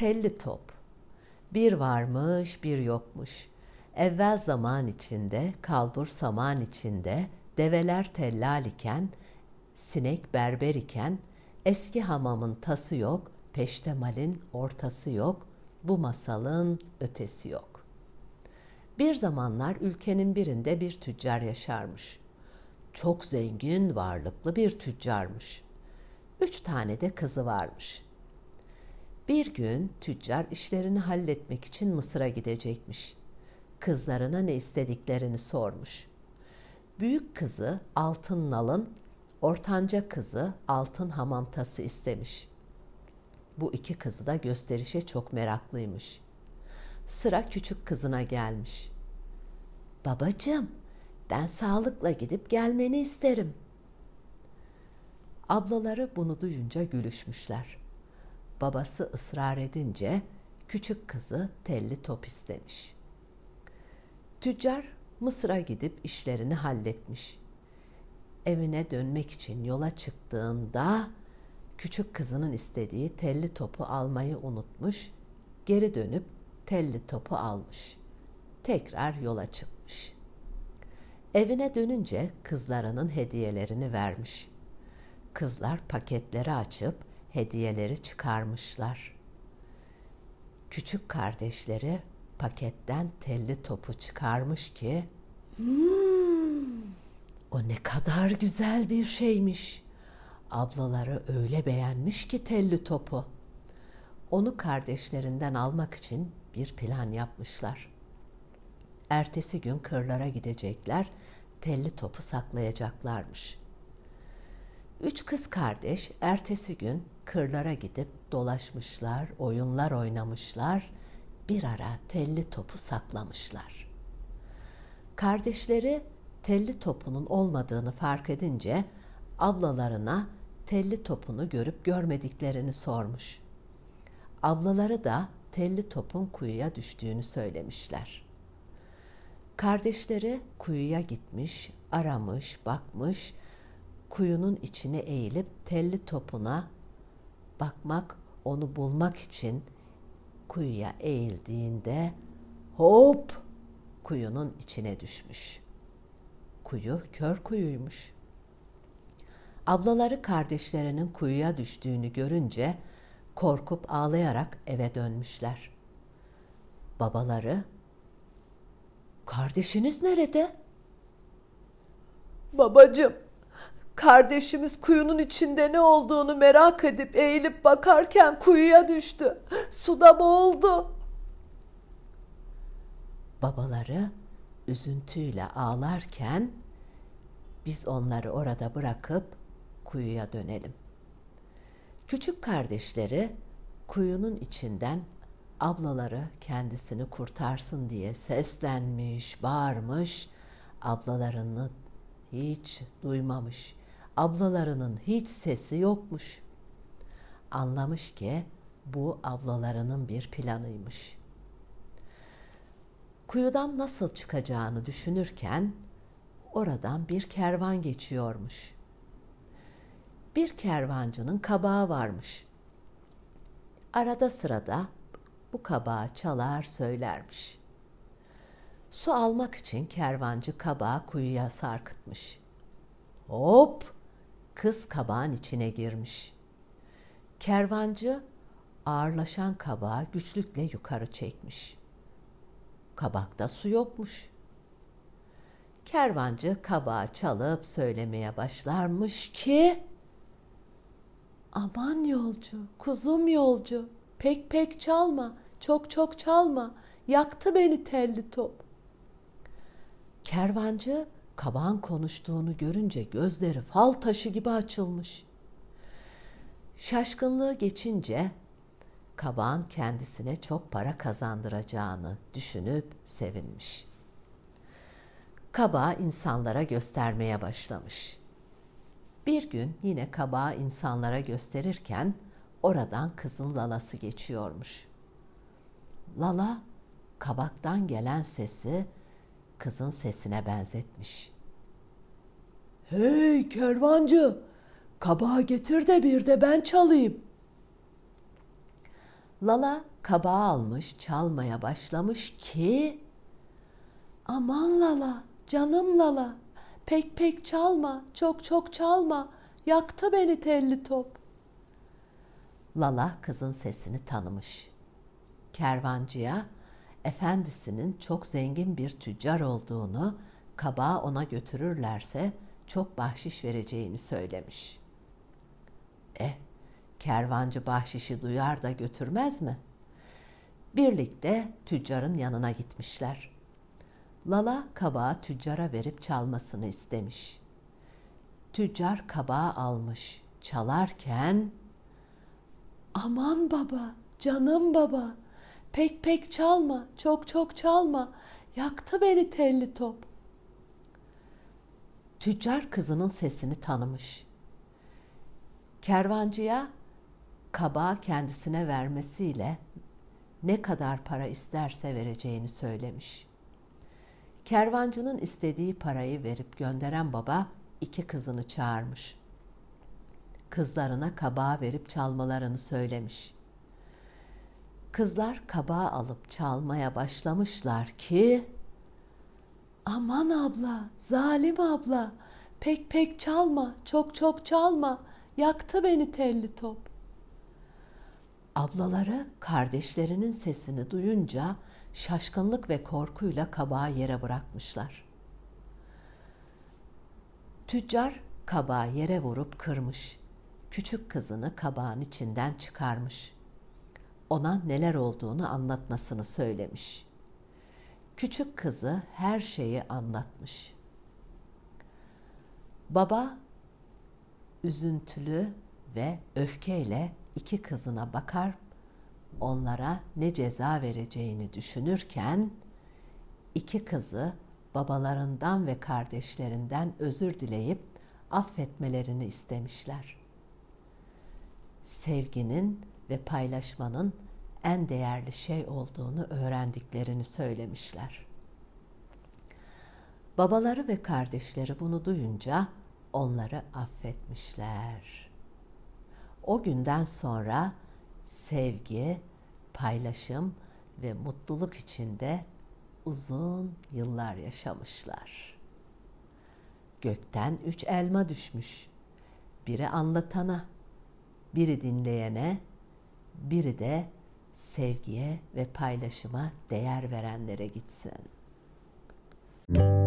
telli top. Bir varmış bir yokmuş. Evvel zaman içinde, kalbur saman içinde, develer tellal iken, sinek berber iken, eski hamamın tası yok, peştemalin ortası yok, bu masalın ötesi yok. Bir zamanlar ülkenin birinde bir tüccar yaşarmış. Çok zengin, varlıklı bir tüccarmış. Üç tane de kızı varmış.'' Bir gün tüccar işlerini halletmek için Mısır'a gidecekmiş. Kızlarına ne istediklerini sormuş. Büyük kızı altın nalın, ortanca kızı altın hamam tası istemiş. Bu iki kızı da gösterişe çok meraklıymış. Sıra küçük kızına gelmiş. Babacığım, ben sağlıkla gidip gelmeni isterim. Ablaları bunu duyunca gülüşmüşler babası ısrar edince küçük kızı telli top istemiş. Tüccar Mısır'a gidip işlerini halletmiş. Evine dönmek için yola çıktığında küçük kızının istediği telli topu almayı unutmuş, geri dönüp telli topu almış. Tekrar yola çıkmış. Evine dönünce kızlarının hediyelerini vermiş. Kızlar paketleri açıp hediyeleri çıkarmışlar. Küçük kardeşleri paketten telli topu çıkarmış ki hmm, o ne kadar güzel bir şeymiş. Ablaları öyle beğenmiş ki telli topu. Onu kardeşlerinden almak için bir plan yapmışlar. Ertesi gün kırlara gidecekler, telli topu saklayacaklarmış. Üç kız kardeş ertesi gün kırlara gidip dolaşmışlar, oyunlar oynamışlar, bir ara telli topu saklamışlar. Kardeşleri telli topunun olmadığını fark edince ablalarına telli topunu görüp görmediklerini sormuş. Ablaları da telli topun kuyuya düştüğünü söylemişler. Kardeşleri kuyuya gitmiş, aramış, bakmış, kuyunun içine eğilip telli topuna bakmak, onu bulmak için kuyuya eğildiğinde hop kuyunun içine düşmüş. Kuyu kör kuyuymuş. Ablaları kardeşlerinin kuyuya düştüğünü görünce korkup ağlayarak eve dönmüşler. Babaları "Kardeşiniz nerede?" "Babacığım, Kardeşimiz kuyunun içinde ne olduğunu merak edip eğilip bakarken kuyuya düştü. Suda boğuldu. Babaları üzüntüyle ağlarken biz onları orada bırakıp kuyuya dönelim. Küçük kardeşleri kuyunun içinden ablaları kendisini kurtarsın diye seslenmiş, bağırmış, ablalarını hiç duymamış ablalarının hiç sesi yokmuş. Anlamış ki bu ablalarının bir planıymış. Kuyudan nasıl çıkacağını düşünürken oradan bir kervan geçiyormuş. Bir kervancının kabağı varmış. Arada sırada bu kabağı çalar söylermiş. Su almak için kervancı kabağı kuyuya sarkıtmış. Hop! Kız kabağın içine girmiş. Kervancı ağırlaşan kabağı güçlükle yukarı çekmiş. Kabakta su yokmuş. Kervancı kabağı çalıp söylemeye başlarmış ki Aman yolcu, kuzum yolcu, pek pek çalma, çok çok çalma, yaktı beni telli top. Kervancı Kabağın konuştuğunu görünce gözleri fal taşı gibi açılmış. Şaşkınlığı geçince kabağın kendisine çok para kazandıracağını düşünüp sevinmiş. Kabağı insanlara göstermeye başlamış. Bir gün yine kabağı insanlara gösterirken oradan kızın lalası geçiyormuş. Lala kabaktan gelen sesi kızın sesine benzetmiş. Hey kervancı, kabağı getir de bir de ben çalayım. Lala kabağı almış, çalmaya başlamış ki Aman Lala, canım Lala, pek pek çalma, çok çok çalma, yaktı beni telli top. Lala kızın sesini tanımış. Kervancıya efendisinin çok zengin bir tüccar olduğunu, kabağı ona götürürlerse çok bahşiş vereceğini söylemiş. Eh, kervancı bahşişi duyar da götürmez mi? Birlikte tüccarın yanına gitmişler. Lala kabağı tüccara verip çalmasını istemiş. Tüccar kabağı almış. Çalarken Aman baba, canım baba, pek pek çalma, çok çok çalma, yaktı beni telli top. Tüccar kızının sesini tanımış. Kervancıya kabağı kendisine vermesiyle ne kadar para isterse vereceğini söylemiş. Kervancının istediği parayı verip gönderen baba iki kızını çağırmış. Kızlarına kabağı verip çalmalarını söylemiş. Kızlar kabağı alıp çalmaya başlamışlar ki Aman abla, zalim abla, pek pek çalma, çok çok çalma, yaktı beni telli top. Ablaları kardeşlerinin sesini duyunca şaşkınlık ve korkuyla kabağı yere bırakmışlar. Tüccar kabağı yere vurup kırmış. Küçük kızını kabağın içinden çıkarmış. Ona neler olduğunu anlatmasını söylemiş. Küçük kızı her şeyi anlatmış. Baba üzüntülü ve öfkeyle iki kızına bakar onlara ne ceza vereceğini düşünürken iki kızı babalarından ve kardeşlerinden özür dileyip affetmelerini istemişler. Sevginin ve paylaşmanın en değerli şey olduğunu öğrendiklerini söylemişler. Babaları ve kardeşleri bunu duyunca onları affetmişler. O günden sonra sevgi, paylaşım ve mutluluk içinde uzun yıllar yaşamışlar. Gökten üç elma düşmüş. Biri anlatana, biri dinleyene, biri de sevgiye ve paylaşıma değer verenlere gitsin. Müzik